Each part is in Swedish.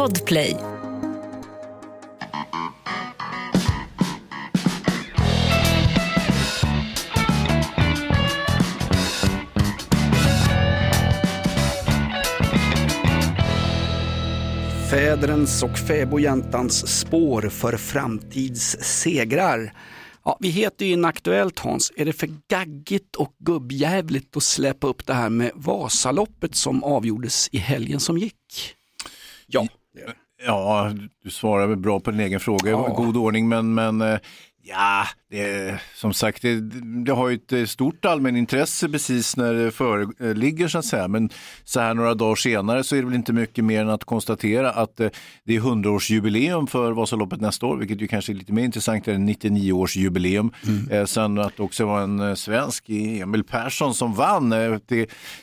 Podplay. Fäderens och fäbodjäntans spår för framtidssegrar. Ja, vi heter ju Inaktuellt Hans. Är det för gaggigt och gubbjävligt att släppa upp det här med Vasaloppet som avgjordes i helgen som gick? Ja. Ja, du svarar väl bra på din egen fråga. Ja. God ordning, men, men eh, ja, det, som sagt, det, det har ju ett eh, stort allmänintresse precis när det föreligger så att säga. Men så här några dagar senare så är det väl inte mycket mer än att konstatera att eh, det är 100-årsjubileum för Vasaloppet nästa år, vilket ju kanske är lite mer intressant än 99-årsjubileum. Eh, sen att det också var en eh, svensk, Emil Persson, som vann. Eh,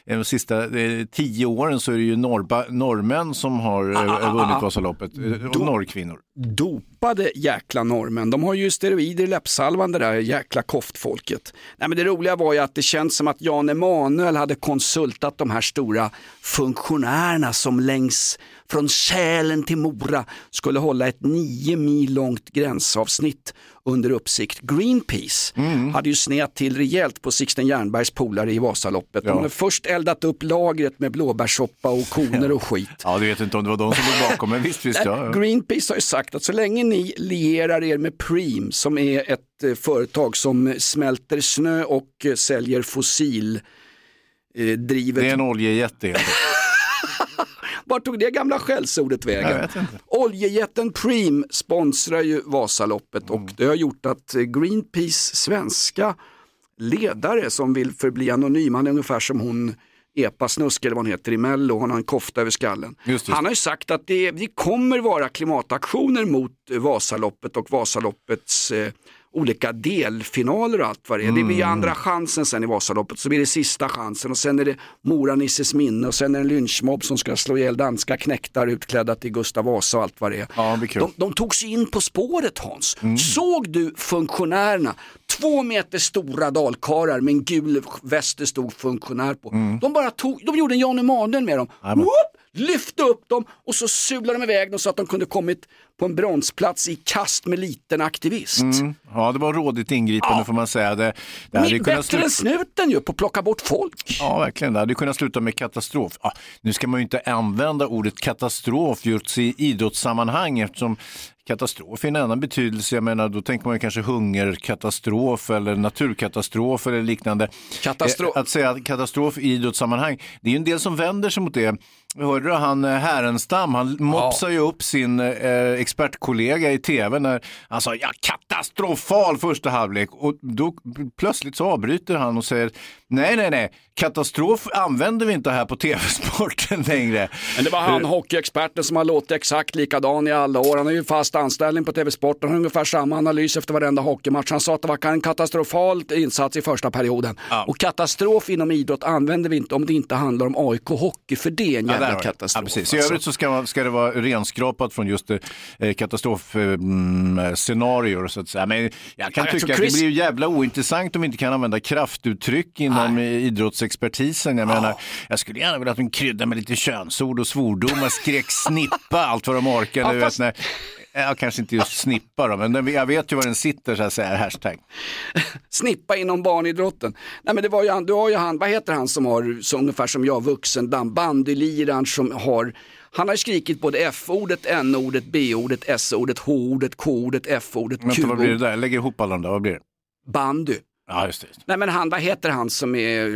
de sista eh, tio åren så är det ju norrba, norrmän som har eh, vunnit Vasaloppet, eh, och norrkvinnor. Dopade jäkla norrmän. De har ju steroider i läppsalvan det där jäkla koftfolket. Nej, men det roliga var ju att det känns som att Jan Emanuel hade konsultat de här stora funktionärerna som längs från Sälen till Mora skulle hålla ett nio mil långt gränsavsnitt under uppsikt. Greenpeace hade ju snett till rejält på Sixten Jernbergs polare i Vasaloppet. De Ja. hade först eldat upp lagret med blåbärssoppa och koner och skit. Ja, du vet inte om det var de som låg bakom, men visst, visst. Ja, ja. Greenpeace har ju sagt att så länge ni lierar er med Preem som är ett eh, företag som smälter snö och eh, säljer fossil eh, drivet. Det är en oljejätte. Vart tog det gamla skällsordet vägen? Oljejätten Preem sponsrar ju Vasaloppet Mm. och det har gjort att eh, Greenpeace svenska ledare som vill förbli anonym, han är ungefär som hon Epa Snusk eller vad hon heter i Mello, han har en kofta över skallen. Just det. Han har ju sagt att det, det kommer vara klimataktioner mot eh, Vasaloppet och Vasaloppets eh, olika delfinaler och allt vad det är. Det blir ju Mm. andra chansen sen i Vasaloppet, så blir det sista chansen och sen är det Mora-Nisses minne och sen är det en lynchmobb som ska slå ihjäl danska knäktar utklädda till Gustav Vasa och allt vad det är. Ja, det. De, de tog sig in på spåret Hans. Såg du funktionärerna? Två meter stora dalkarlar med en gul väst det stod funktionär på. De bara tog, de gjorde en Jan Emanuel med dem. Whoop! Lyfte upp dem och så sulade de iväg dem så att de kunde kommit på en bronsplats i kast med liten aktivist. Ja, det var rådigt ingripande Ja. får man säga. Det, det hade Bättre än sluta... snuten ju på att plocka bort folk. Ja, verkligen. Det hade kunnat sluta med katastrof. Ja, nu ska man ju inte använda ordet katastrof just i idrottssammanhang eftersom katastrof är en annan betydelse. Jag menar, då tänker man ju kanske hungerkatastrof eller naturkatastrof eller liknande. Katastrof. Eh, Att säga katastrof i idrottssammanhang, det är ju en del som vänder sig mot det. Hörde du han eh, Härenstam, han mopsar ju upp sin eh, expertkollega i tv när han sa ja, katastrofal första halvlek. Och då plötsligt så avbryter han och säger nej, nej, nej, katastrof använder vi inte här på tv-sporten längre. Men det var han hockeyexperten som har låtit exakt likadan i alla år. Han har ju fast anställning på TV-sporten, har ungefär samma analys efter varenda hockeymatch. Han sa att det var en katastrofal insats i första perioden. Och katastrof inom idrott använder vi inte om det inte handlar om AIK Hockey, för det är en Ja, jävla katastrof. Ja, precis. I alltså. övrigt så ska, man, ska det vara renskrapat från just eh, katastrofscenarier så att säga. Men jag kan Ja, jag tycka tror att Chris- det blir ju jävla ointressant om vi inte kan använda kraftuttryck inom eh, idrottsexpertisen. Jag menar, jag skulle gärna vilja att de kryddar med lite könsord och svordomar, skrek snippa allt vad de orkar. Ja, fast- ja, kanske inte just snippa då, men den, jag vet ju var den sitter så att säga, hashtag. Snippa inom barnidrotten. Nej men det var ju han, du har ju han, vad heter han som har, så ungefär som jag, vuxen, bandyliraren som har han har skrikit både F-ordet, N-ordet, B-ordet, S-ordet, H-ordet, K-ordet, F-ordet, Vänta, vad blir det Q-ordet, där? Lägger ihop alla de där, vad blir det? bandy. Ja, just det. Nej men han, vad heter han som är,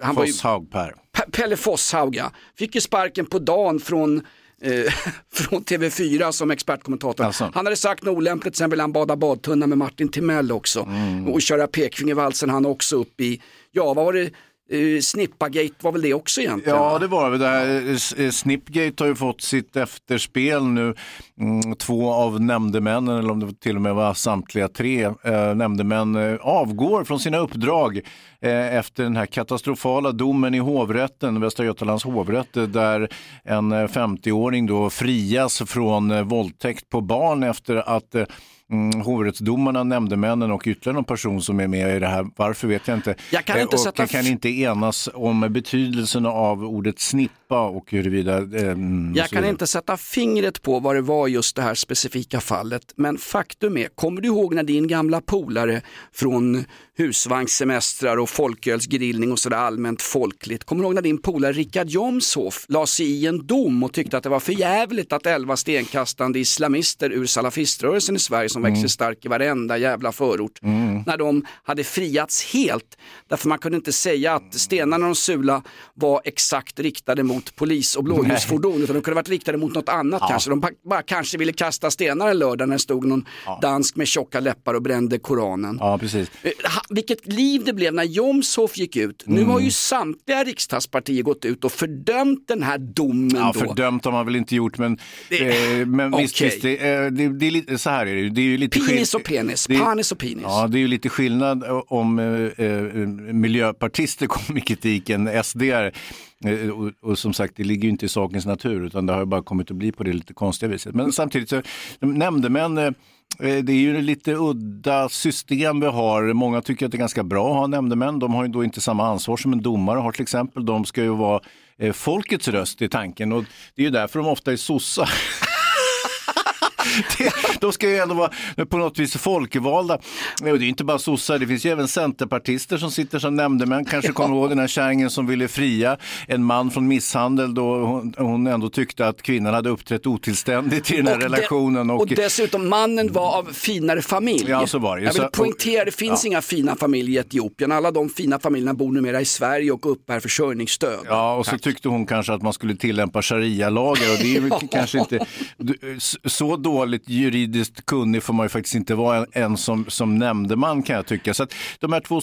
han Fosshaug Per. Pe- Pelle Fosshaug ja. Fick ju sparken på dagen från, eh, från TV4 som expertkommentator. Alltså. Han hade sagt något olämpligt, sen ville han bada badtunna med Martin Timell också. Mm. Och köra pekfingervalsen han också upp i, ja vad var det, eh, Snippagate var väl det också egentligen? Ja, va? det var det. det. här, Snipgate eh, har ju fått sitt efterspel nu. Mm, Två av nämndemännen, eller om det till och med var samtliga tre eh, nämndemän, eh, avgår från sina uppdrag eh, efter den här katastrofala domen i hovrätten, Västra Götalands hovrätt, eh, där en eh, 50-åring då frias från eh, våldtäkt på barn efter att eh, mm, hovrättsdomarna, nämndemännen och ytterligare någon person som är med i det här. Varför vet jag inte. Jag kan inte och sätta kan inte enas om betydelsen av ordet snippa och huruvida... Eh, jag kan inte sätta fingret på vad det var just det här specifika fallet, men faktum är, kommer du ihåg när din gamla polare från husvagnssemestrar och folkölsgrillning och sådär allmänt folkligt, kommer du ihåg när din polare Richard Jomshof la sig i en dom och tyckte att det var för jävligt att elva stenkastande islamister ur salafiströrelsen i Sverige som växer mm. stark i varenda jävla förort, mm. när de hade friats helt. Därför man kunde inte säga att stenarna de sula var exakt riktade mot polis och blåljusfordon, utan de kunde varit riktade mot något annat ja. kanske. De bara kanske ville kasta stenar en lördag när det stod någon ja. dansk med tjocka läppar och brände Koranen. Ja, precis. Eh, vilket liv det blev när Jomshof gick ut. Mm. Nu har ju samtliga riksdagspartier gått ut och fördömt den här domen. Ja, då. fördömt har man väl inte gjort, men, det, eh, men okay. visst, visst det, eh, det, det, är lite, så här är det, är ju lite Penis och penis, det, panis och penis. Ja, det är ju lite skillnad om eh, eh miljöpartister kommer med kritiken SD är. Eh, och, och, som sagt, det ligger ju inte i sakens natur utan det har bara kommit att bli på det lite konstiga viset. Men samtidigt så nämndemän eh, det är ju lite udda system vi har. Många tycker att det är ganska bra att ha nämndemän. De har ju då inte samma ansvar som en domare har till exempel. De ska ju vara eh, folkets röst i tanken och det är ju därför de ofta är sossar. de ska ju ändå vara på något vis folkvalda. Och det är inte bara sossar, det finns ju även centerpartister som sitter som nämndemän. Kanske kommer ihåg den här kärringen som ville fria en man från misshandel då hon, hon ändå tyckte att kvinnan hade uppträtt otillständigt i den här och relationen. De, och, och dessutom mannen var av finare familj. Ja, så var det. Jag vill poängtera, det finns ja. inga fina familjer i Etiopien. Alla de fina familjerna bor numera i Sverige och uppbär försörjningsstöd. Ja, och så Tack. tyckte hon kanske att man skulle tillämpa sharia-lagar och det är ja. kanske inte så dåligt juridiskt kunnig får man ju faktiskt inte vara en som, som nämndeman kan jag tycka. Så att de här två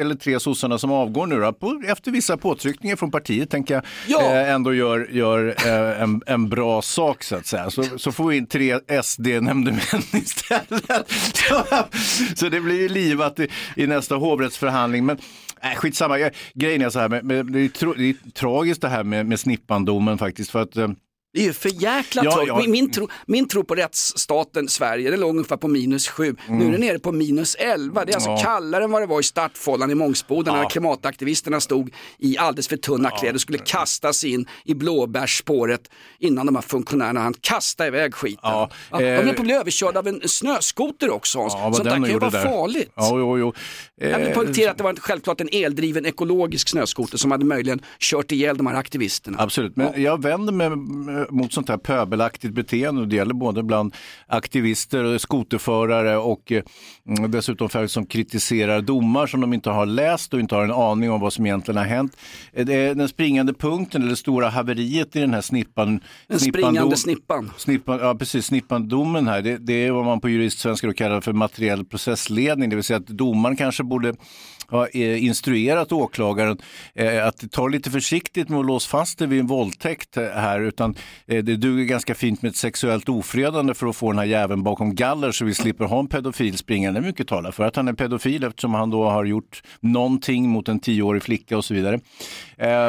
eller tre sossarna som avgår nu då, på, efter vissa påtryckningar från partiet tänker jag ja. eh, ändå gör, gör eh, en, en bra sak så att säga. Så, så får vi in tre SD-nämndemän istället. så det blir ju livat i, i nästa hovrättsförhandling. Men äh, skitsamma, grejen är så här, med, med, det, är tro, det är tragiskt det här med, med Snippandomen faktiskt. för att eh, det är ju för jäkla ja, ja. Min, tro, min tro på rättsstaten Sverige, den låg ungefär på minus sju. Mm. Nu är den nere på minus elva. Det är alltså ja. kallare än vad det var i startfållan i Mångsboden ja. när klimataktivisterna stod i alldeles för tunna kläder och skulle kastas in i blåbärsspåret innan de här funktionärerna hann kasta iväg skiten. Ja. Ja, de att bli överkörda av en snöskoter också. Ja, Sånt där kan ju vara där. farligt. Ja, jo, jo. Jag vill poängtera att det var självklart en eldriven ekologisk snöskoter som hade möjligen kört ihjäl de här aktivisterna. Absolut, men jag vänder mig mot sånt här pöbelaktigt beteende. Det gäller både bland aktivister, skoterförare och mm, dessutom folk som kritiserar domar som de inte har läst och inte har en aning om vad som egentligen har hänt. Eh, den springande punkten, eller det stora haveriet i den här snippan. Den springande snippan. snippan ja, precis. Snippandomen här, det, det är vad man på juristsvenska kallar för materiell processledning, det vill säga att domaren kanske borde ha eh, instruerat åklagaren eh, att ta lite försiktigt med att låsa fast det vid en våldtäkt här, utan eh, det duger ganska fint med ett sexuellt ofredande för att få den här jäveln bakom galler så vi slipper ha en pedofil springande. Mycket talar för att han är pedofil eftersom han då har gjort någonting mot en tioårig flicka och så vidare.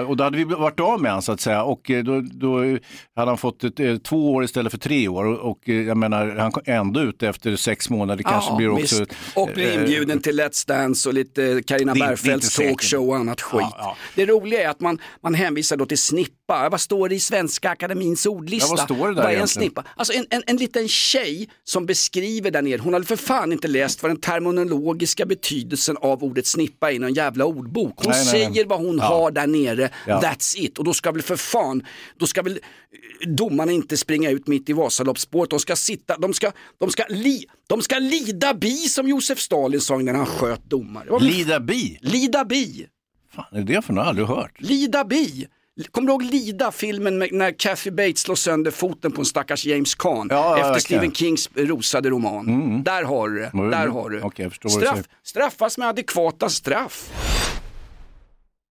Och då hade vi varit av med honom så att säga och då, då hade han fått ett, två år istället för tre år och jag menar han är ändå ute efter sex månader kanske ja, blir också... Och blir inbjuden till Let's Dance och lite Carina Bergfeldts talkshow och annat skit. Ja, ja. Det roliga är att man, man hänvisar då till snippa. Vad står det i Svenska Akademins ordlista? Ja, vad står det där är en snippa? Alltså en, en, en liten tjej som beskriver där nere, hon hade för fan inte läst vad den terminologiska betydelsen av ordet snippa är i någon jävla ordbok. Hon nej, säger nej, vad hon ja. har där nere, that's it. Och då ska väl för fan, då ska väl eh, domarna inte springa ut mitt i Vasaloppsspåret. De ska sitta, de ska, de ska, li, de ska lida bi som Josef Stalin sa när han sköt domare. Lida bi? Lida bi. fan är det för något? Jag har aldrig hört. Lida bi. Kommer du ihåg Lida, filmen med, när Kathy Bates slår sönder foten på en stackars James Caan ja, efter Stephen Kings rosade roman? Mm. Där har du det. Där har du. Okay, Straff, straffas med adekvata straff.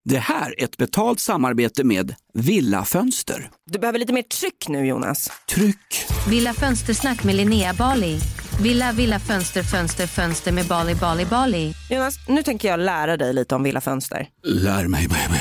Det här är ett betalt samarbete med Villa Fönster. Du behöver lite mer tryck nu Jonas. Tryck! Villa Fönstersnack med Linnea Bali. Villa, villa, fönster, fönster, fönster med Bali, Bali, Bali. Jonas, nu tänker jag lära dig lite om Villa Fönster. Lär mig baby.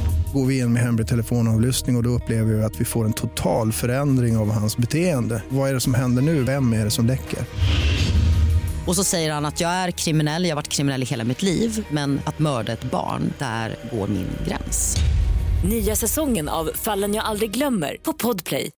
Går vi in med hemlig telefonavlyssning och, och då upplever vi att vi får en total förändring av hans beteende. Vad är det som händer nu? Vem är det som läcker? Och så säger han att jag är kriminell, jag har varit kriminell i hela mitt liv men att mörda ett barn, där går min gräns. Nya säsongen av Fallen jag aldrig glömmer på Podplay.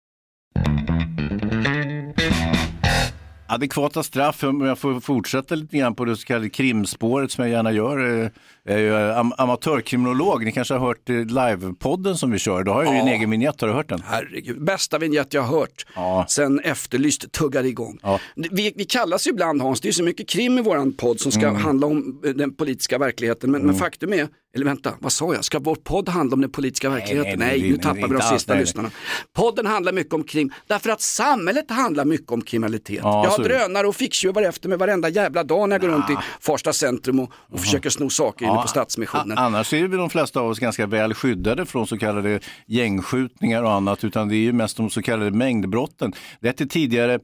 Adekvata straff, om jag får fortsätta lite grann på det så kallade krimspåret som jag gärna gör. Eh, Jag är ju am- amatörkriminolog, ni kanske har hört eh, livepodden som vi kör. Då har jag ju en egen vignett, har du hört den? Herregud, bästa vignett jag har hört Ja. sen Efterlyst tuggade igång. Ja. Vi, vi kallas ju ibland Hans, det är så mycket krim i våran podd som ska handla om eh, den politiska verkligheten. Men, men faktum är, eller vänta, vad sa jag? Ska vår podd handla om den politiska verkligheten? nej, Nej, det- nu tappar vi de sista nej, nej. lyssnarna. Podden handlar mycket om krim, därför att samhället handlar mycket om kriminalitet. Ja, jag har drönare och ficktjuvar efter mig varenda jävla dag när jag går runt i Farsta centrum och, och försöker sno saker inne på Stadsmissionen. Annars är väl de flesta av oss ganska väl skyddade från så kallade gängskjutningar och annat, utan det är ju mest de så kallade mängdbrotten. Det hette tidigare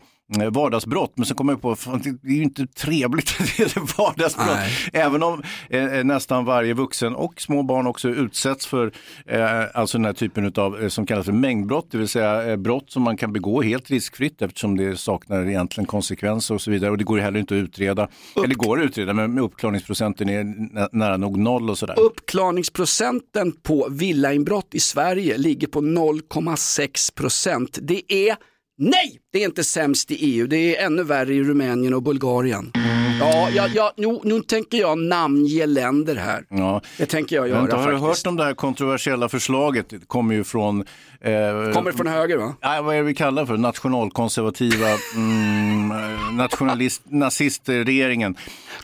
vardagsbrott, men så kommer jag på att det är ju inte trevligt att det är vardagsbrott. Nej. Även om eh, eh, nästan varje vuxen och små barn också utsätts för eh, alltså den här typen av eh, som kallas för mängdbrott, det vill säga eh, brott som man kan begå helt riskfritt eftersom det saknar egentligen konsekvenser och så vidare. Och det går heller inte att utreda, eller det går att utreda, men uppklarningsprocenten är nä- nära nog noll och sådär. Uppklarningsprocenten på villainbrott i Sverige ligger på 0,6 procent. Det är Nej, det är inte sämst i EU. Det är ännu värre i Rumänien och Bulgarien. Ja, ja, ja nu, nu tänker jag namnge länder här. Ja. Det tänker jag göra inte har du hört om det här kontroversiella förslaget? Det kommer ju från... Eh, Kommer från höger va? Nej, vad är det vi kallar för? Nationalkonservativa, mm, nationalist, nazistregeringen.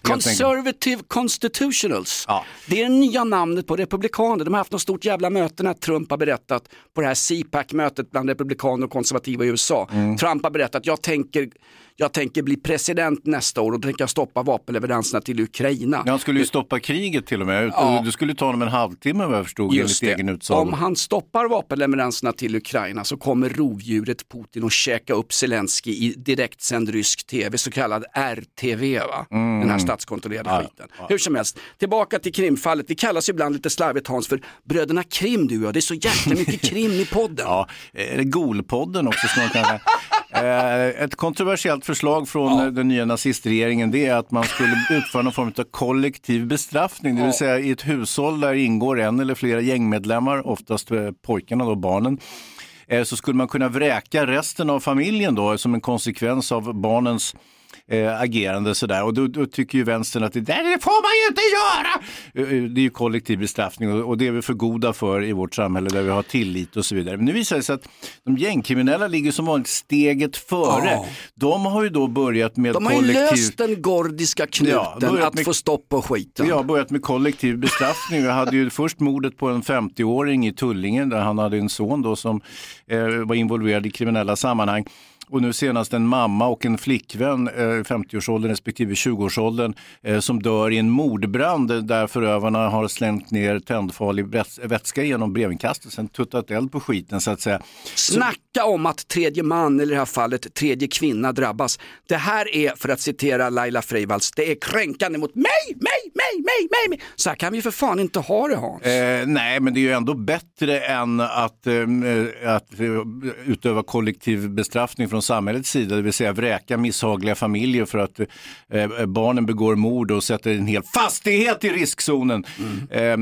Conservative Constitutionals. Ja. Det är det nya namnet på republikaner. De har haft något stort jävla möte när Trump har berättat på det här CPAC-mötet bland republikaner och konservativa i USA. Mm. Trump har berättat, jag tänker, jag tänker bli president nästa år och då tänker jag stoppa vapenleveranserna till Ukraina. Han skulle ju stoppa kriget till och med. Ja. Det skulle ta honom en halvtimme vad jag förstod Just enligt det. egen utsago. Om han stoppar vapenleveranserna till Ukraina så kommer rovdjuret Putin att käka upp Zelensky i direktsänd rysk tv, så kallad RTV, va? den här statskontrollerade Mm. Ja, skiten. ja. Hur som helst, tillbaka till krimfallet. Vi kallas ibland lite slarvigt Hans för bröderna Krim du och jag. Det är så jäkla mycket krim i podden. Ja, Golpodden också snart kanske. Eh, Ett kontroversiellt förslag från eh, den nya nazistregeringen det är att man skulle utföra någon form av kollektiv bestraffning. Det vill säga i ett hushåll där ingår en eller flera gängmedlemmar, oftast eh, pojkarna då, barnen. Så skulle man kunna vräka resten av familjen då som en konsekvens av barnens eh, agerande sådär. Och då, då tycker ju vänstern att det där får man ju inte göra! Eh, Det är ju kollektiv bestraffning och, och det är vi för goda för i vårt samhälle där vi har tillit och så vidare. Men nu visar det sig att de gängkriminella ligger som vanligt steget före. Ja. De har ju då börjat med De har ju kollektiv... löst den gordiska knuten Ja, att med- få stopp på skiten. Har börjat med kollektiv bestraffning. Vi hade ju först mordet på en 50-åring i Tullingen där han hade en son då som eh, var involverad i kriminella sammanhang. Och nu senast en mamma och en flickvän, eh, 50-årsåldern respektive 20-årsåldern, eh, som dör i en mordbrand där förövarna har slängt ner tändfarlig väts- vätska genom brevinkastet, sen tuttat eld på skiten så att säga. Snacka om att tredje man, eller i det här fallet tredje kvinna, drabbas. Det här är, för att citera Laila Freivalds, det är kränkande mot mig, mig, mig, mig, mig, mig. Så här kan vi för fan inte ha det Hans. Eh, nej, men det är ju ändå bättre än att, eh, att eh, utöva kollektiv bestraffning från samhällets sida, det vill säga vräka misshagliga familjer för att eh, barnen begår mord och sätter en hel fastighet i riskzonen. Eh,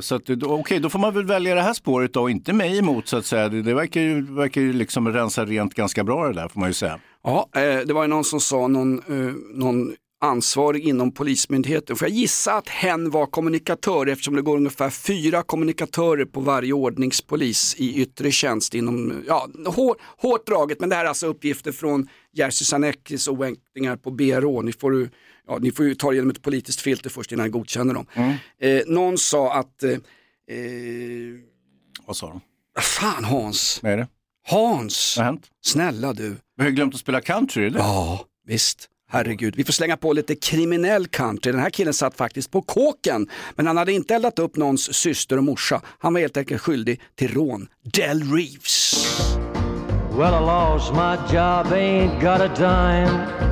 så att, då- okej, då får man väl välja det här spåret då, och inte mig emot så att säga. Det, det verkar ju, verkar ju liksom rensa rent ganska bra det där får man ju säga. Ja, eh, det var ju någon som sa, någon, eh, någon ansvarig inom Polismyndigheten, får jag gissa att hen var kommunikatör eftersom det går ungefär fyra kommunikatörer på varje ordningspolis i yttre tjänst inom, ja, hår, hårt draget, men det här är alltså uppgifter från Jerzy Sarneckis oänktingar på BRÅ. Ni får, ju- ja, ni får ju ta det genom ett politiskt filter först innan ni godkänner dem. Eh, någon sa att, eh, eh, Vad sa de? fan Hans, Vad är det? Hans, Vad har hänt? snälla du. Vi har ju glömt att spela country, eller? Ja, visst. Herregud, vi får slänga på lite kriminell country. Den här killen satt faktiskt på kåken, men han hade inte eldat upp någons syster och morsa. Han var helt enkelt skyldig till rån. Del Reeves. Well, I lost my job, ain't got a dime.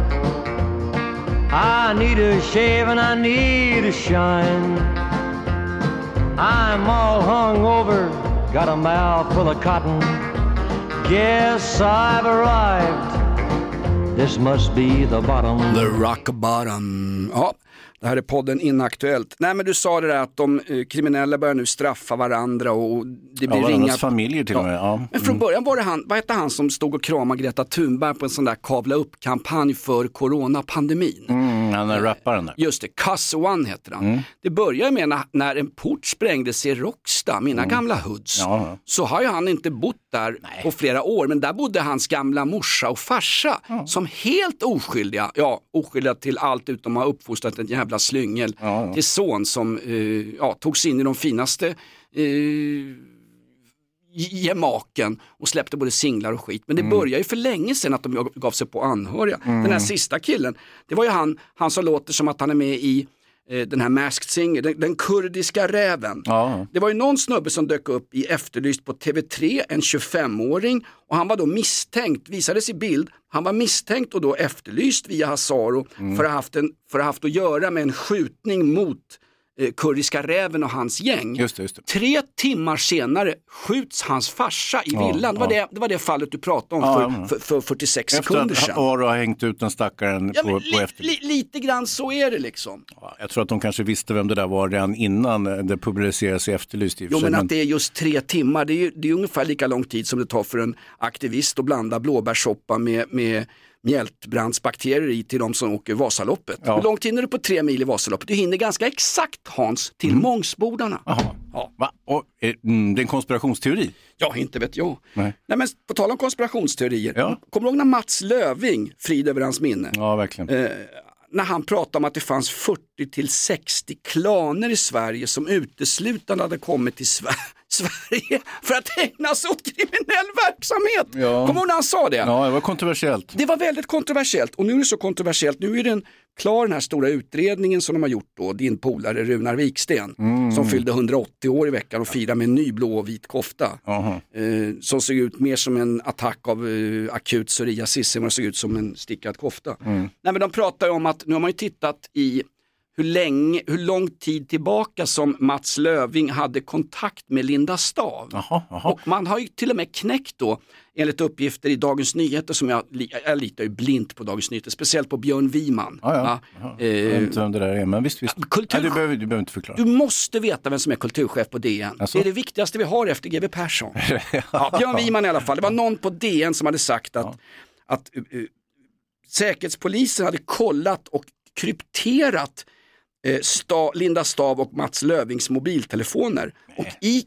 I need a shave and I need a shine. I'm all hung over, got a mouth full of cotton. Guess I've arrived. This must be the bottom. The Rock Bottom. Ja, det här är podden Inaktuellt. Nej men du sa det där att de eh, kriminella börjar nu straffa varandra och det Ja, blir varandras ringa... familjer till och med. Ja. Men från början var det han, vad hette han som stod och kramade Greta Thunberg på en sån där kavla upp-kampanj för coronapandemin? Mm, han är rapparen där. Just det, Cuss One heter han. Det börjar med när, när en port sprängdes i Råcksta, mina gamla hoods. Ja, ja. Så har ju han inte bott där på flera år, men där bodde hans gamla morsa och farsa som helt oskyldiga, ja oskyldiga till allt utom att ha uppfostrat en jävla slyngel Ja, ja. till son som eh, ja, tog sig in i de finaste eh, gemaken och släppte både singlar och skit. Men det började ju för länge sedan att de gav sig på anhöriga. Den här sista killen, det var ju han, han som låter som att han är med i eh, den här Masked Singer, den, den kurdiska räven. Ja. Det var ju någon snubbe som dök upp i Efterlyst på TV3, en 25-åring och han var då misstänkt, visades i bild, han var misstänkt och då efterlyst via Hazaro Mm. för, att ha haft en, för att ha haft att göra med en skjutning mot Kurdiska räven och hans gäng. Just det, just det. Tre timmar senare skjuts hans farsa i Ja, villan. Det, var ja. det, det var det fallet du pratade om för, ja. för, för 46 Efter sekunder att sedan. Aro har hängt ut den stackaren på, på li, efter. li, lite grann så är det liksom. Ja, Jag tror att de kanske visste vem det där var redan innan det publicerades i Efterlyst. i Jo men att det är just tre timmar, det är, ju, det är ungefär lika lång tid som det tar för en aktivist att blanda blåbärssoppa med, med mjältbrandsbakterier i till de som åker Vasaloppet. Ja. Hur lång tid är det på tre mil i Vasaloppet? Du hinner ganska exakt Hans till Mm. Mångsbodarna. Ja. Va? Och, eh, mm, det är en konspirationsteori? Ja, inte vet jag. Nej. Nej, men på tal om konspirationsteorier, Ja. kommer du ihåg när Mats Löving, frid över hans minne, Ja, verkligen. eh, när han pratade om att det fanns 40 till 60 klaner i Sverige som uteslutande hade kommit till Sver- Sverige för att ägna sig åt kriminell verksamhet. Ja. Kommer du ihåg när han sa det? Ja, det var kontroversiellt. Det var väldigt kontroversiellt och nu är det så kontroversiellt, nu är den klar den här stora utredningen som de har gjort då, din polare Runar Viksten som fyllde 180 år i veckan och firade med en ny blå och vit kofta. Eh, som såg ut mer som en attack av eh, akut psoriasis än vad det såg ut som en stickad kofta. Nej, men de pratar ju om att nu har man ju tittat i hur, länge, hur lång tid tillbaka som Mats Löving hade kontakt med Linda Stav. Jaha, jaha. Och man har ju till och med knäckt då, enligt uppgifter i Dagens Nyheter, som jag, jag litar ju blint på Dagens Nyheter, speciellt på Björn Wiman. Ja, ja. Ja, Jag vet Eh, inte vem det där är, men visst, visst. kultur- Nej, du, behöver, du behöver inte förklara. du måste veta vem som är kulturchef på DN. Alltså? Det är det viktigaste vi har efter GW Persson. ja, Björn Wiman i alla fall. Det var någon på DN som hade sagt att, att uh, uh, Säkerhetspolisen hade kollat och krypterat eh, sta, Linda Stav och Mats Lövings mobiltelefoner. Och i,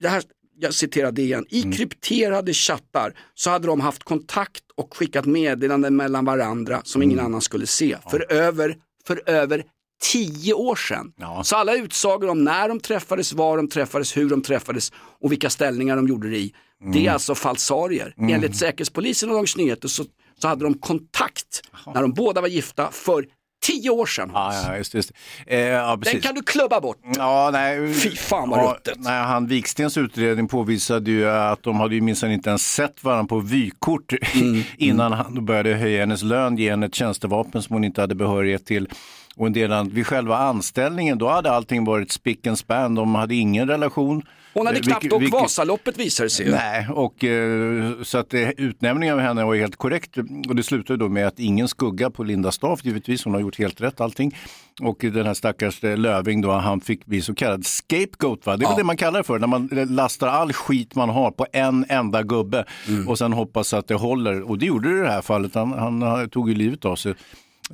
det här, jag citerar det igen, i krypterade chattar så hade de haft kontakt och skickat meddelanden mellan varandra som ingen annan skulle se. För över, för över tio år sedan. Så alla utsagor om när de träffades, var de träffades, hur de träffades och vilka ställningar de gjorde det i. Det är alltså falsarier. Enligt Säkerhetspolisen och Dagens Nyheter så, så hade de kontakt när de båda var gifta för tio år sedan. Ja, ja, just, just. Eh, ja, Den kan du klubba bort. Ja, nej. Fy fan vad ruttet. nej, Han Wikstens utredning påvisade ju att de hade ju minsann inte ens sett varandra på vykort Mm, innan han började höja hennes lön, ge henne ett tjänstevapen som hon inte hade behörighet till. Och en del annat. Vid själva anställningen, då hade allting varit spick and span. De hade ingen relation. Hon hade Eh, knappt vilket- åkt Vasaloppet visade det sig. Nej, och, eh, så att eh, utnämningen av henne var helt korrekt. Och det slutade då med att ingen skugga på Linda Staaf, givetvis. Hon har gjort helt rätt allting. Och den här stackars Löving då, han fick bli så kallad scapegoat. Va? Det är väl det man kallar det för, när man lastar all skit man har på en enda gubbe Mm. och sen hoppas att det håller. Och det gjorde det i det här fallet. Han, han, han tog ju livet av sig.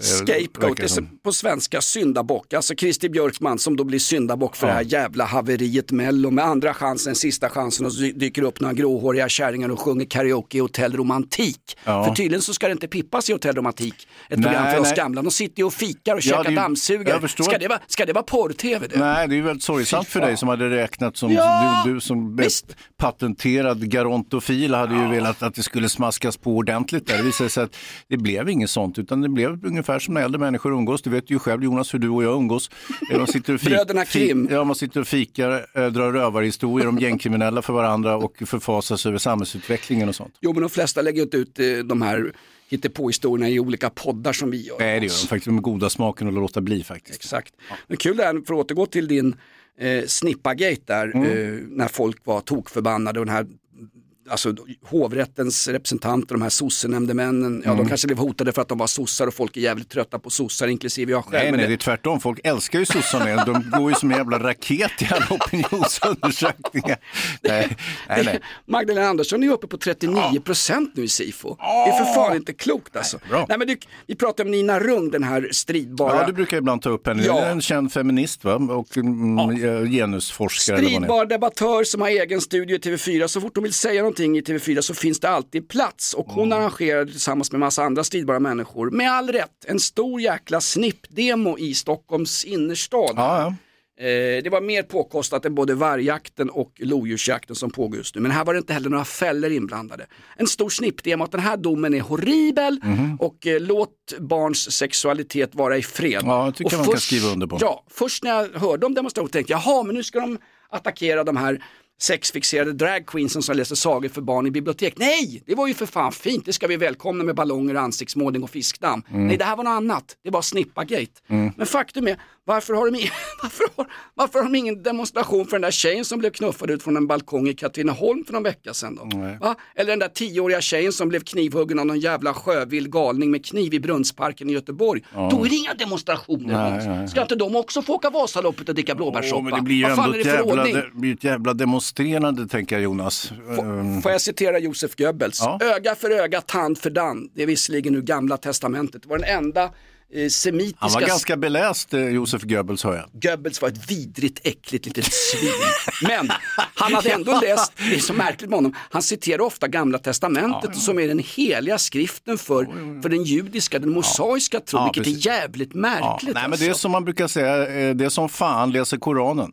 Eh, Scapegoat, verkar det är som. på svenska syndabock. Alltså Christer Björkman som då blir syndabock för Ja. det här jävla haveriet Mello med andra chansen, sista chansen och så dyker upp några gråhåriga kärringar och sjunger karaoke i Hotell Romantik. Ja. För tydligen så ska det inte pippas i Hotell Romantik, ett Nej, program för oss nej. gamla. De sitter ju och fikar och Ja, käkar dammsugare. Ska det, vara, ska det vara porr-tv? Nej, det är ju väldigt sorgsamt för dig som hade räknat som Ja, du, du som visst. patenterad gerontofil hade ju velat att det skulle smaskas på ordentligt där. Det visade sig att det blev inget sånt utan det blev ungefär som när äldre människor umgås. Du vet ju själv Jonas hur du och jag umgås. Man sitter och fik- Bröderna Krim. Ja, man sitter och fikar, eh, drar rövarhistorier om gängkriminella för varandra och förfasas över samhällsutvecklingen och sånt. Jo men de flesta lägger inte ut eh, de här hittepåhistorierna i olika poddar som vi gör. Nej, det gör de faktiskt. De goda smaken att låta bli faktiskt. Exakt. Men kul det här, för att återgå till din eh, snippagate där, Mm. eh, när folk var tokförbannade och den här Alltså hovrättens representanter, de här sossenämndemännen, ja Mm. de kanske blev hotade för att de var sossar och folk är jävligt trötta på sossar, inklusive jag själv. Nej, men nej, det- det är tvärtom. Folk älskar ju sossarna. De går ju som en jävla raket i alla opinionsundersökningar. Nej, nej, nej. Magdalena Andersson är ju uppe på 39 procent nu i Sifo. Det är för fan inte klokt alltså. bra. Nej, men du, vi pratade om Nina Rung, den här stridbara Ja, du brukar ibland ta upp henne. Ja. En känd feminist va? och mm, genusforskare. hon är. Stridbar debattör som har egen studio i TV4. Så fort hon vill säga någonting i TV4 så finns det alltid plats. Och hon arrangerade tillsammans med massa andra stridbara människor, med all rätt, en stor jäkla snippdemo i Stockholms innerstad. Ja, ja. Eh, det var mer påkostat än både vargjakten och lodjursjakten som pågår just nu. Men här var det inte heller några fällor inblandade. En stor snippdemo att den här domen är horribel Mhm. och eh, låt barns sexualitet vara i fred. Ja, jag tycker och man kan skriva under på. Ja, först när jag hörde om demonstrationen tänkte jag, jaha men nu ska de attackera de här sexfixerade dragqueensen som läser sagor för barn i bibliotek. Nej, det var ju för fan fint, det ska vi välkomna med ballonger, ansiktsmålning och fiskdamm. Mm. Nej, det här var något annat, det var snippagate. Men faktum är, varför har, de varför, har, varför har de ingen demonstration för den där tjejen som blev knuffad ut från en balkong i Katrineholm för någon vecka sedan då? Va? Eller den där tioåriga tjejen som blev knivhuggen av någon jävla sjövild galning med kniv i Brunnsparken i Göteborg. Då är det inga demonstrationer. Nej, nej, nej. Ska inte de också få åka Vasaloppet och dricka blåbärssoppa? Åh, men det blir ju Vad fan ändå är det för jävla, ordning? det blir ett jävla demonstrerande tänker jag Jonas. Ehm, Får jag citera Josef Goebbels? Ja. Öga för öga, tand för tand. Det är visserligen ur gamla testamentet. Det var den enda eh, semitiska... Han var ganska beläst, eh, Josef Goebbels hör jag. Goebbels var ett vidrigt, äckligt litet svin. Men han hade ändå läst, det är så märkligt med honom, han citerar ofta gamla testamentet som är den heliga skriften för, för den judiska, den mosaiska tron, Ja, vilket precis. är jävligt Ja, märkligt. nej, men det är alltså. som man brukar säga, eh, det är som fan läser Koranen.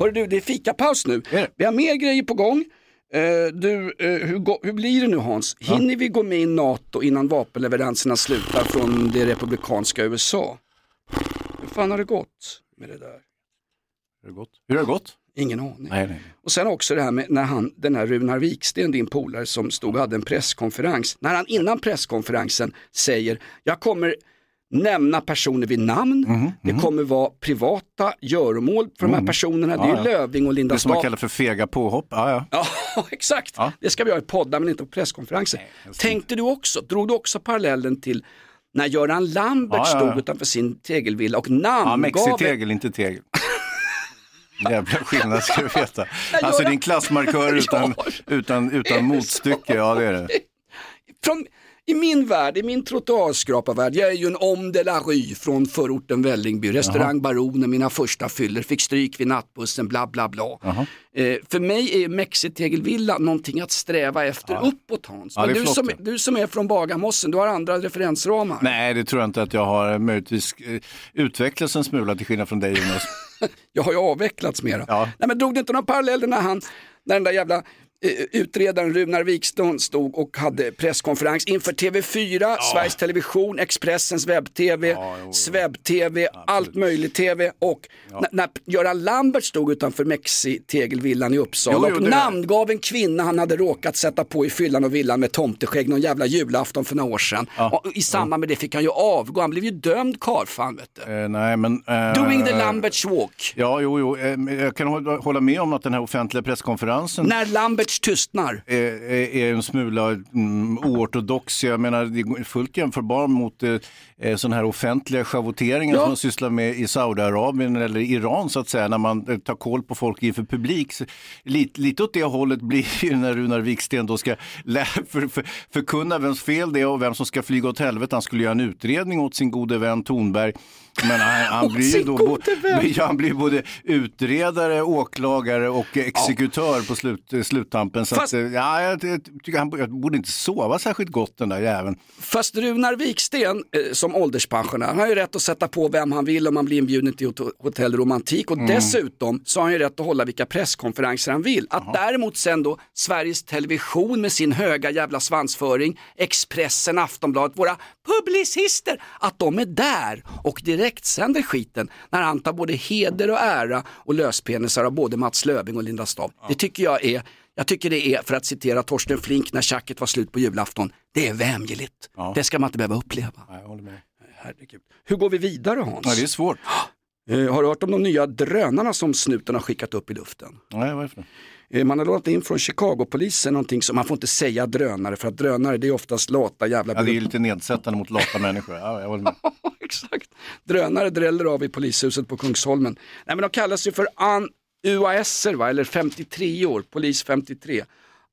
Hörru du, det är fikapaus nu. Vi har mer grejer på gång. Eh, du, eh, hur, gå- hur blir det nu Hans? Hinner vi gå med i NATO innan vapenleveranserna slutar från det republikanska USA? Hur fan har det gått med det där? Hur har det gått? Hur har det gått? Ingen aning. Nej, nej. Och sen också det här med när han, den här Runar Viksten, din polare som stod och hade en presskonferens. När han innan presskonferensen säger, jag kommer nämna personer vid namn, Mhm, det kommer vara privata göromål för de här personerna. Det är Ja, ja. Löving och Linda Det som man Staaf. kallar för fega påhopp. Ja, ja. Ja, exakt. Det ska vi ha i poddar men inte på presskonferenser. Tänkte du också, drog du också parallellen till när Göran Lambert Ja, ja, ja. stod utanför sin tegelvilla och Ja, namngav... Mexitegel, inte tegel. Jävla skillnad ska du veta. Alltså din klassmarkör utan, utan, utan motstycke, ja det är det. från, I min värld, i min trottoarskraparvärld, jag är ju en homme de la rue från förorten Vällingby, restaurang Baronen, mina första fyller, fick stryk vid nattbussen, bla bla bla. Eh, för mig är Mexitegelvilla någonting att sträva efter uppåt Hans. Ja, Men är du, som, du som är från Bagarmossen, du har andra referensramar. Nej, det tror jag inte att jag har möjligtvis eh, utvecklats en smula till skillnad från dig Jonas. Jag har ju avvecklats mera. Nej, men drog du inte några paralleller när han, när den där jävla utredaren Runar Wikström stod och hade presskonferens inför TV4, Sveriges Television, Expressens webb-tv, Svebb-tv, allt möjligt tv och när, när Göran Lambert stod utanför Mexi-tegelvillan i Uppsala Jo, jo, och namngav en kvinna han hade råkat sätta på i fyllan och villan med tomteskägg någon jävla julafton för några år sedan. Och I samband med det fick han ju avgå, han blev ju dömd karlfan vet du. Eh, nej, men, eh, Doing the Lamberts walk. Ja, jo, jo. eh, Jag kan hålla med om att den här offentliga presskonferensen När Lamberts tystnar. är, är- en smula mm, oortodox. Jag menar, det är fullt jämförbar mot eh, eh, sådana här offentliga schavotteringar Ja. som man sysslar med i Saudiarabien eller Iran så att säga, när man eh, tar koll på folk inför publik. Så, lite, lite åt det hållet blir ju när Runar Wiksten då ska lä- för, för, förkunna vems fel det är och vem som ska flyga åt helvete. Han skulle göra en utredning åt sin gode vän Thornberg. Men han, han blir ju då ja, han blir både utredare, åklagare och exekutör på slut, sluttampen. Så Fast- att, eh, ja, jag, jag tycker han jag borde inte sova särskilt gott den där jäveln. Fast Runar Viksten eh, som ålderspensionär, han har ju rätt att sätta på vem han vill om han blir inbjuden till hot- hotell Romantik och Mm. dessutom så har han ju rätt att hålla vilka presskonferenser han vill. Att däremot sen då Sveriges Television med sin höga jävla svansföring, Expressen, Aftonbladet, våra publicister, att de är där och direkt sänder skiten när han tar både heder och ära och löspenisar av både Mats Löfving och Linda Staaf. Det tycker jag är jag tycker det är, för att citera Torsten Flink när tjacket var slut på julafton, det är vämjeligt. Det ska man inte behöva uppleva. Jag håller med. Herregud. Hur går vi vidare Hans? Ja, det är svårt. Eh, har du hört om de nya drönarna som snuten har skickat upp i luften? Nej, varför? Eh, Man har lånat in från Chicago-polisen någonting som man får inte säga drönare för att drönare det är oftast lata jävla Ja, det är lite nedsättande mot lata människor. Ja, jag håller med. Exakt. Drönare dräller av i polishuset på Kungsholmen. Nej men de kallas ju för un- UAS va, eller 53 år, polis 53.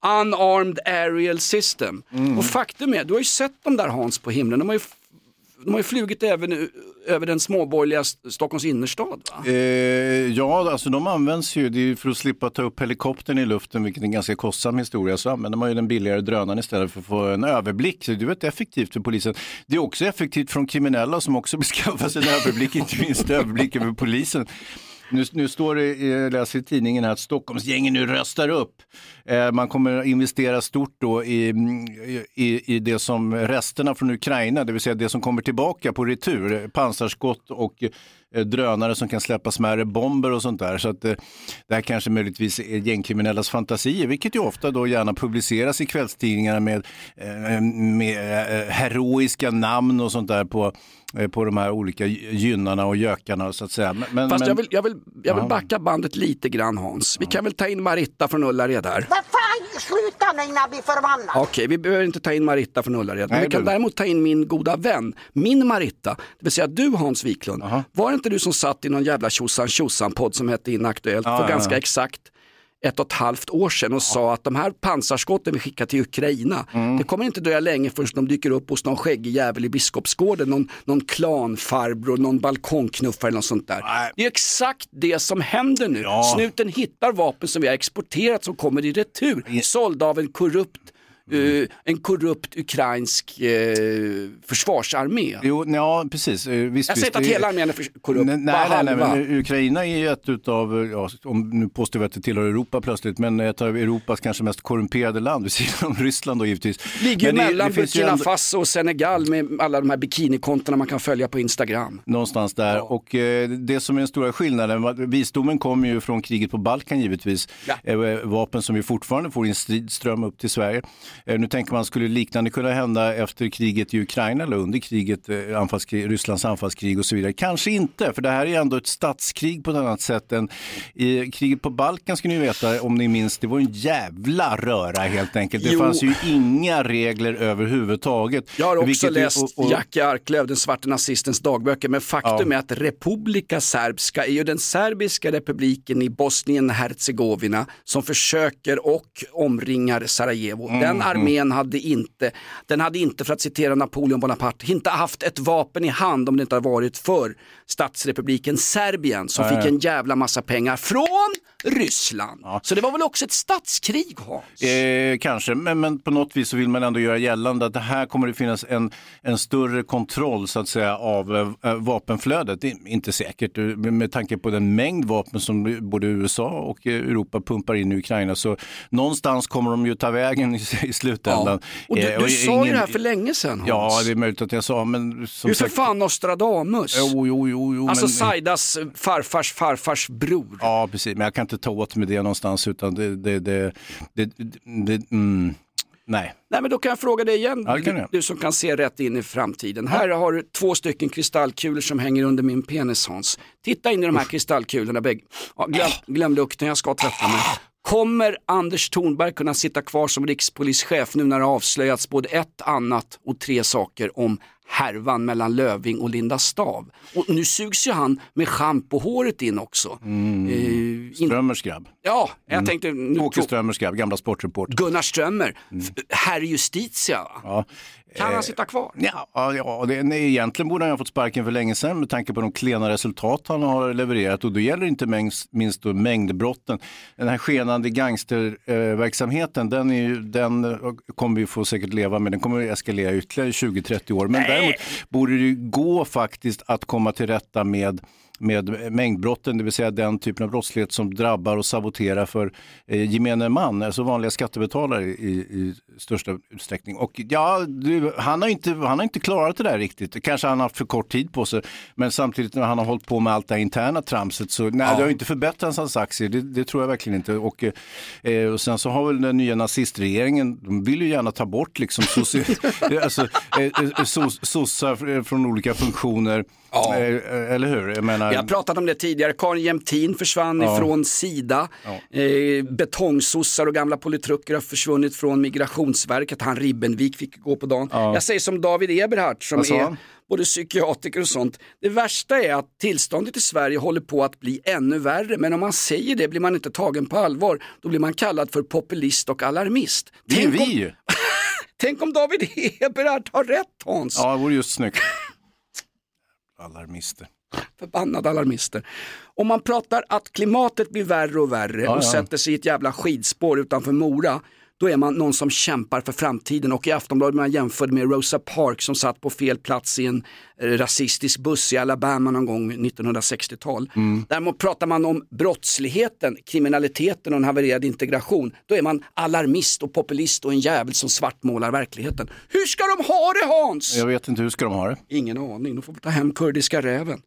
Unarmed Aerial System. Mm. Och faktum är, du har ju sett de där Hans på himlen, de har ju, de har ju flugit även över den småborgerliga Stockholms innerstad. Va? Eh, ja, alltså de används ju, det är ju för att slippa ta upp helikoptern i luften, vilket är en ganska kostsam historia, så använder man ju den billigare drönaren istället för att få en överblick. Så det är rätt effektivt för polisen. Det är också effektivt från kriminella som också beskaffar sig en överblick, inte minst överblick över polisen. Nu, nu står det, jag läser i tidningen här att Stockholmsgängen nu röstar upp. Eh, man kommer att investera stort då i, i, i det som resterna från Ukraina, det vill säga det som kommer tillbaka på retur, pansarskott och drönare som kan släppa smärre bomber och sånt där. Så att eh, det här kanske möjligtvis är gängkriminellas fantasier, vilket ju ofta då gärna publiceras i kvällstidningarna med, eh, med eh, heroiska namn och sånt där på, eh, på de här olika gynnarna och gökarna så att säga. Men, Fast men- jag vill, jag, vill, jag vill backa bandet lite grann Hans. Vi kan väl ta in Maritta från Ullared här. Fan, sluta nu innan blir förbannad. Okej, vi behöver inte ta in Maritta från Ullared. Men Nej, vi kan du. däremot ta in min goda vän, min Maritta. Det vill säga du Hans Wiklund. Var det inte du som satt i någon jävla tjosan tjosan podd som hette Inaktuellt Ja, för ja, ganska ja. exakt ett och ett halvt år sedan och sa att de här pansarskotten vi skickar till Ukraina, Mm. det kommer inte dröja länge förrän de dyker upp hos någon skäggig jävel i Biskopsgården, någon, någon klanfarbror, någon balkongknuffare eller något sånt där. Det är exakt det som händer nu. Snuten hittar vapen som vi har exporterat som kommer i retur, sålda av en korrupt eh, en korrupt ukrainsk eh, försvarsarmé. Jo, ja, precis. Eh, Visst, Jag säger inte att hela armén är för- korrupt, Nej, nej, nej, men Ukraina är ju ett utav, ja, om nu påstår vi att det tillhör Europa plötsligt, men ett av Europas kanske mest korrumperade land, vid sidan om Ryssland då givetvis. Ligger Men mellan Burkina ändå- Faso och Senegal med alla de här bikinikontona man kan följa på Instagram. Någonstans där. Och eh, det som är den stora skillnaden, visdomen kommer ju från kriget på Balkan givetvis. Eh, vapen som vi fortfarande får i en stridström upp till Sverige. Eh, nu tänker man, skulle liknande kunna hända efter kriget i Ukraina eller under kriget, eh, anfallskrig, Rysslands anfallskrig och så vidare? Kanske inte, för det här är ändå ett statskrig på ett annat sätt än i kriget på Balkan ska ni veta, om ni minns, det var en jävla röra helt enkelt. Det Jo. fanns ju inga regler överhuvudtaget. Jag har också Vilket- läst och- och- Jackie Arklöv, den svarte nazistens dagböcker, men faktum är att Republika Serbska är ju den serbiska republiken i Bosnien-Hercegovina som försöker och omringar Sarajevo. Mm, Den armén hade inte, den hade inte, för att citera Napoleon Bonaparte, inte haft ett vapen i hand om det inte hade varit för statsrepubliken Serbien som Nej. fick en jävla massa pengar från Ryssland. Så det var väl också ett statskrig Hans? Eh, kanske, men, men på något vis så vill man ändå göra gällande att det här kommer det finnas en, en större kontroll så att säga av eh, vapenflödet. Det är inte säkert eh, med, tanke på den mängd vapen som både USA och Europa pumpar in i Ukraina. Så någonstans kommer de ju ta vägen i, i slutändan. Och du, Eh, du sa ju ingen- det här för länge sedan Hans. Ja, det är möjligt att jag sa, men som Du är för sagt. fan Nostradamus. Jo, jo, jo, jo, alltså men- Saidas farfars farfars bror. Ja, precis, men jag kan inte ta åt mig det någonstans utan det, det, det, det, det, mm, nej. Nej men då kan jag fråga dig igen, Ja, du, du som kan se rätt in i framtiden. Här har du två stycken kristallkulor som hänger under min penis Hans. Titta in i de här kristallkulorna bägge. Ja, glöm, glöm lukten, jag ska tvätta mig. Kommer Anders Thornberg kunna sitta kvar som rikspolischef nu när det avslöjats både ett annat och tre saker om härvan mellan Löving och Linda Stav. Och nu sugs ju han med schampohåret in också. Eh, Strömmers grabb. Ja, jag Mm. tänkte... Nu, Åke Strömmers grabb, gamla sportreporter. Gunnar Strömmer, f- herr Justitia. Ja. Kan Eh, han sitta kvar? Ja, ja, det, nej, egentligen borde han ha fått sparken för länge sedan med tanke på de klena resultat han har levererat och då gäller det inte minst, minst då mängdbrotten. Den här skenande gangsterverksamheten, den, är den eh, kommer vi få säkert leva med. Den kommer att eskalera ytterligare 20-30 år. Men däremot borde det gå faktiskt att komma till rätta med med mängdbrotten, det vill säga den typen av brottslighet som drabbar och saboterar för eh, gemene man, alltså vanliga skattebetalare i, i största utsträckning. Och ja, du, han, har inte, han har inte klarat det där riktigt. Kanske han har haft för kort tid på sig, men samtidigt när han har hållit på med allt det här interna tramset så nej, det har inte förbättrat hans aktier, det, det tror jag verkligen inte. Och, eh, och sen så har väl den nya nazistregeringen, de vill ju gärna ta bort liksom soci- alltså, eh, eh, sossar från olika funktioner. Ja. Eh, Eller hur? Jag menar, Vi har pratat om det tidigare, Karin Jämtin försvann Ja. ifrån Sida. Eh, betongsossar och gamla politruker har försvunnit från Migrationsverket. Han Ribbenvik fick gå på dagen. Jag säger som David Eberhardt som sa är både psykiatriker och sånt. Det värsta är att tillståndet i Sverige håller på att bli ännu värre. Men om man säger det blir man inte tagen på allvar. Då blir man kallad för populist och alarmist. det är Tänk vi om, ju. tänk om David Eberhardt har rätt Hans. Ja, det vore just snyggt. Alarmister. Förbannade alarmister. Om man pratar att klimatet blir värre och värre Ja, och ja. sätter sig i ett jävla skidspår utanför Mora, då är man någon som kämpar för framtiden och i Aftonbladet man jämförde med Rosa Parks som satt på fel plats i en eh, rasistisk buss i Alabama någon gång 1960-tal. Mm. Däremot pratar man om brottsligheten, kriminaliteten och en havererad integration. Då är man alarmist och populist och en jävel som svartmålar verkligheten. Hur ska de ha det Hans? Jag vet inte, hur ska de ha det? Ingen aning, de får ta hem kurdiska räven.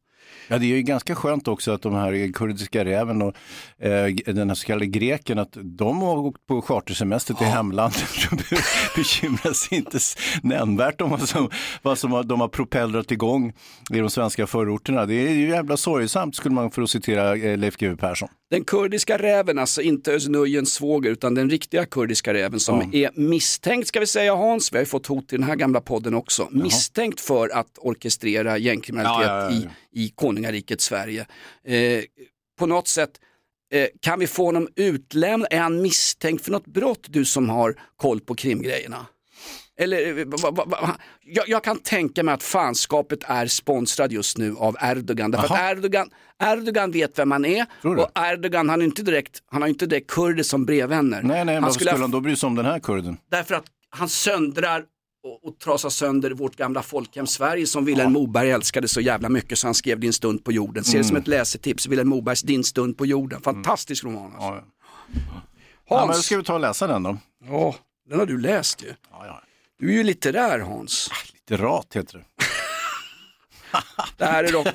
Ja, det är ju ganska skönt också att de här kurdiska räven och eh, den här så kallade greken, att de har åkt på chartersemester till hemlandet. De bekymrar sig inte nämnvärt om vad som, vad som har, de har propellrat igång i de svenska förorterna. Det är ju jävla sorgsamt, skulle man för att citera eh, Leif GW Persson. Den kurdiska räven, alltså inte Özz svåger utan den riktiga kurdiska räven som är misstänkt, ska vi säga Hans, vi har ju fått hot i den här gamla podden också, misstänkt för att orkestrera gängkriminalitet Ja, ja, ja, I, i konungariket Sverige. Eh, på något sätt, eh, kan vi få honom utlämnad? Är han misstänkt för något brott, du som har koll på krimgrejerna? Eller, eh, va, va, va, jag, jag kan tänka mig att fanskapet är sponsrad just nu av Erdogan. Därför att Erdogan, Erdogan vet vem han är och Erdogan han, är inte direkt, han har inte direkt kurder som brevvänner. Nej, nej, han varför skulle ha, han då bry sig om den här kurden? Därför att han söndrar och, och trasar sönder vårt gamla folkhem Sverige som Vilhelm Moberg älskade så jävla mycket så han skrev Din stund på jorden. Ser det som Mm. ett läsetips, Vilhelm Mobergs Din stund på jorden. Fantastisk roman alltså. Ja, ja. Hans. men då ska vi ta och läsa den då. Ja, den har du läst ju. Du är ju litterär Hans. Litterat heter det. Det här är dock.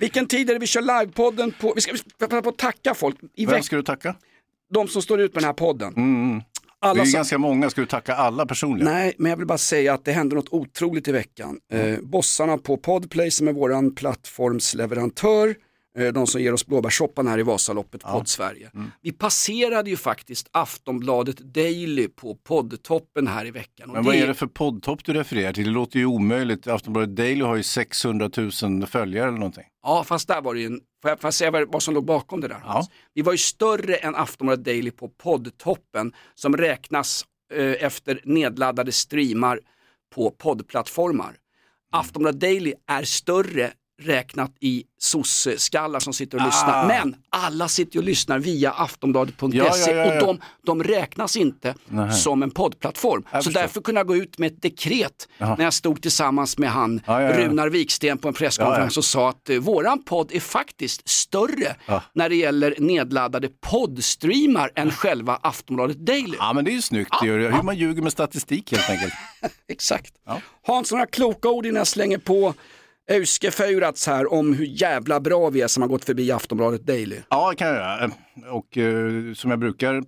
Vilken tid är det vi kör livepodden på? Vi ska passa på att tacka folk. I Vem veck- ska du tacka? De som står ut med den här podden. Mm. Alla det är som- ganska många, ska du tacka alla personligen? Nej, men jag vill bara säga att det hände något otroligt i veckan. Eh, bossarna på Podplay som är våran plattformsleverantör, de som ger oss blåbärssoppan här i Vasaloppet, Podd-Sverige. Mm. Vi passerade ju faktiskt Aftonbladet Daily på poddtoppen här i veckan. Men vad är det för poddtopp du refererar till? Det låter ju omöjligt. Aftonbladet Daily har ju 600 000 följare eller någonting. Ja, fast där var det ju en, får jag, får jag säga vad, som låg bakom det där? Hans? Vi var ju större än Aftonbladet Daily på poddtoppen som räknas eh, efter nedladdade streamar på poddplattformar. Aftonbladet Daily är större räknat i sosse-skallar som sitter och lyssnar. Ah. Men alla sitter och lyssnar via aftonbladet.se Ja, ja, ja, och de, de räknas inte Nej. som en poddplattform. Jag Så förstår. därför kunde jag gå ut med ett dekret Jaha. när jag stod tillsammans med han. Runar Viksten på en presskonferens och sa att eh, våran podd är faktiskt större när det gäller nedladdade poddstreamar än själva Aftonbladet Daily. Ja men det är ju snyggt, är ju hur man ljuger med statistik helt enkelt. Exakt. Hans, några kloka ord innan jag slänger på Euske Feurats här om hur jävla bra vi är som har gått förbi Aftonbladet Daily. Ja, det kan jag göra. Och eh, som jag brukar, mm,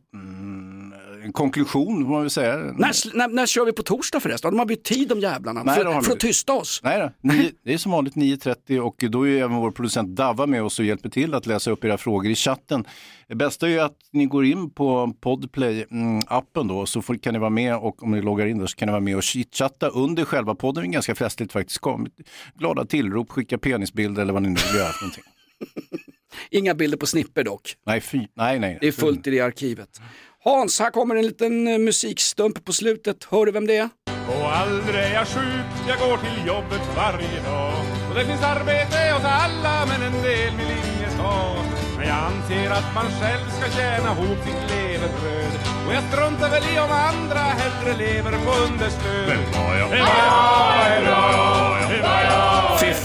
en konklusion får man väl säga. När, när, när kör vi på torsdag förresten? De har bytt tid de jävlarna Nej, för, för att tysta oss. Nej då, det är som vanligt 9.30 och då är även vår producent Dava med oss och hjälper till att läsa upp era frågor i chatten. Det bästa är att ni går in på Podplay-appen då så får, kan ni vara med och om ni loggar in där så kan ni vara med och chitchatta under själva podden. Det är ganska festligt faktiskt. Kom, glada tillrop, skicka penisbilder eller vad ni nu vill göra för någonting. Inga bilder på snipper dock. Nej, fy, nej, nej. Det är fullt i det arkivet. Hans, här kommer en liten eh, musikstump på slutet. Hör du vem det är? Och aldrig är jag sjuk, jag går till jobbet varje dag. Och det finns arbete åt alla, men en del vill inget ha. Men jag anser att man själv ska tjäna ihop sitt levebröd. Och jag struntar väl i om andra hellre lever på understöd. Men vad jag, är bra. Fy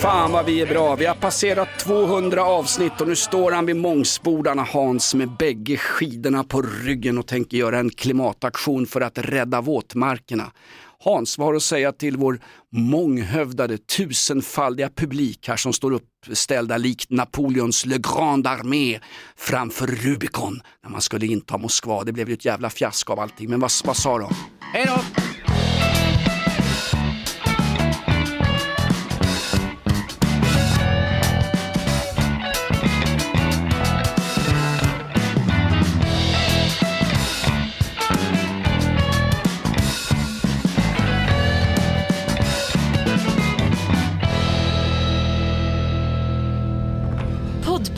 fan vad vi är bra. Vi har passerat 200 avsnitt och nu står han vid Mångsbodarna Hans med bägge skidorna på ryggen och tänker göra en klimataktion för att rädda våtmarkerna. Hans, vad har du att säga till vår månghövdade, tusenfaldiga publik här som står uppställda likt Napoleons Le Grande Armé framför Rubicon när man skulle inta Moskva. Det blev ju ett jävla fiasko av allting, men vad, vad sa de? Hej då!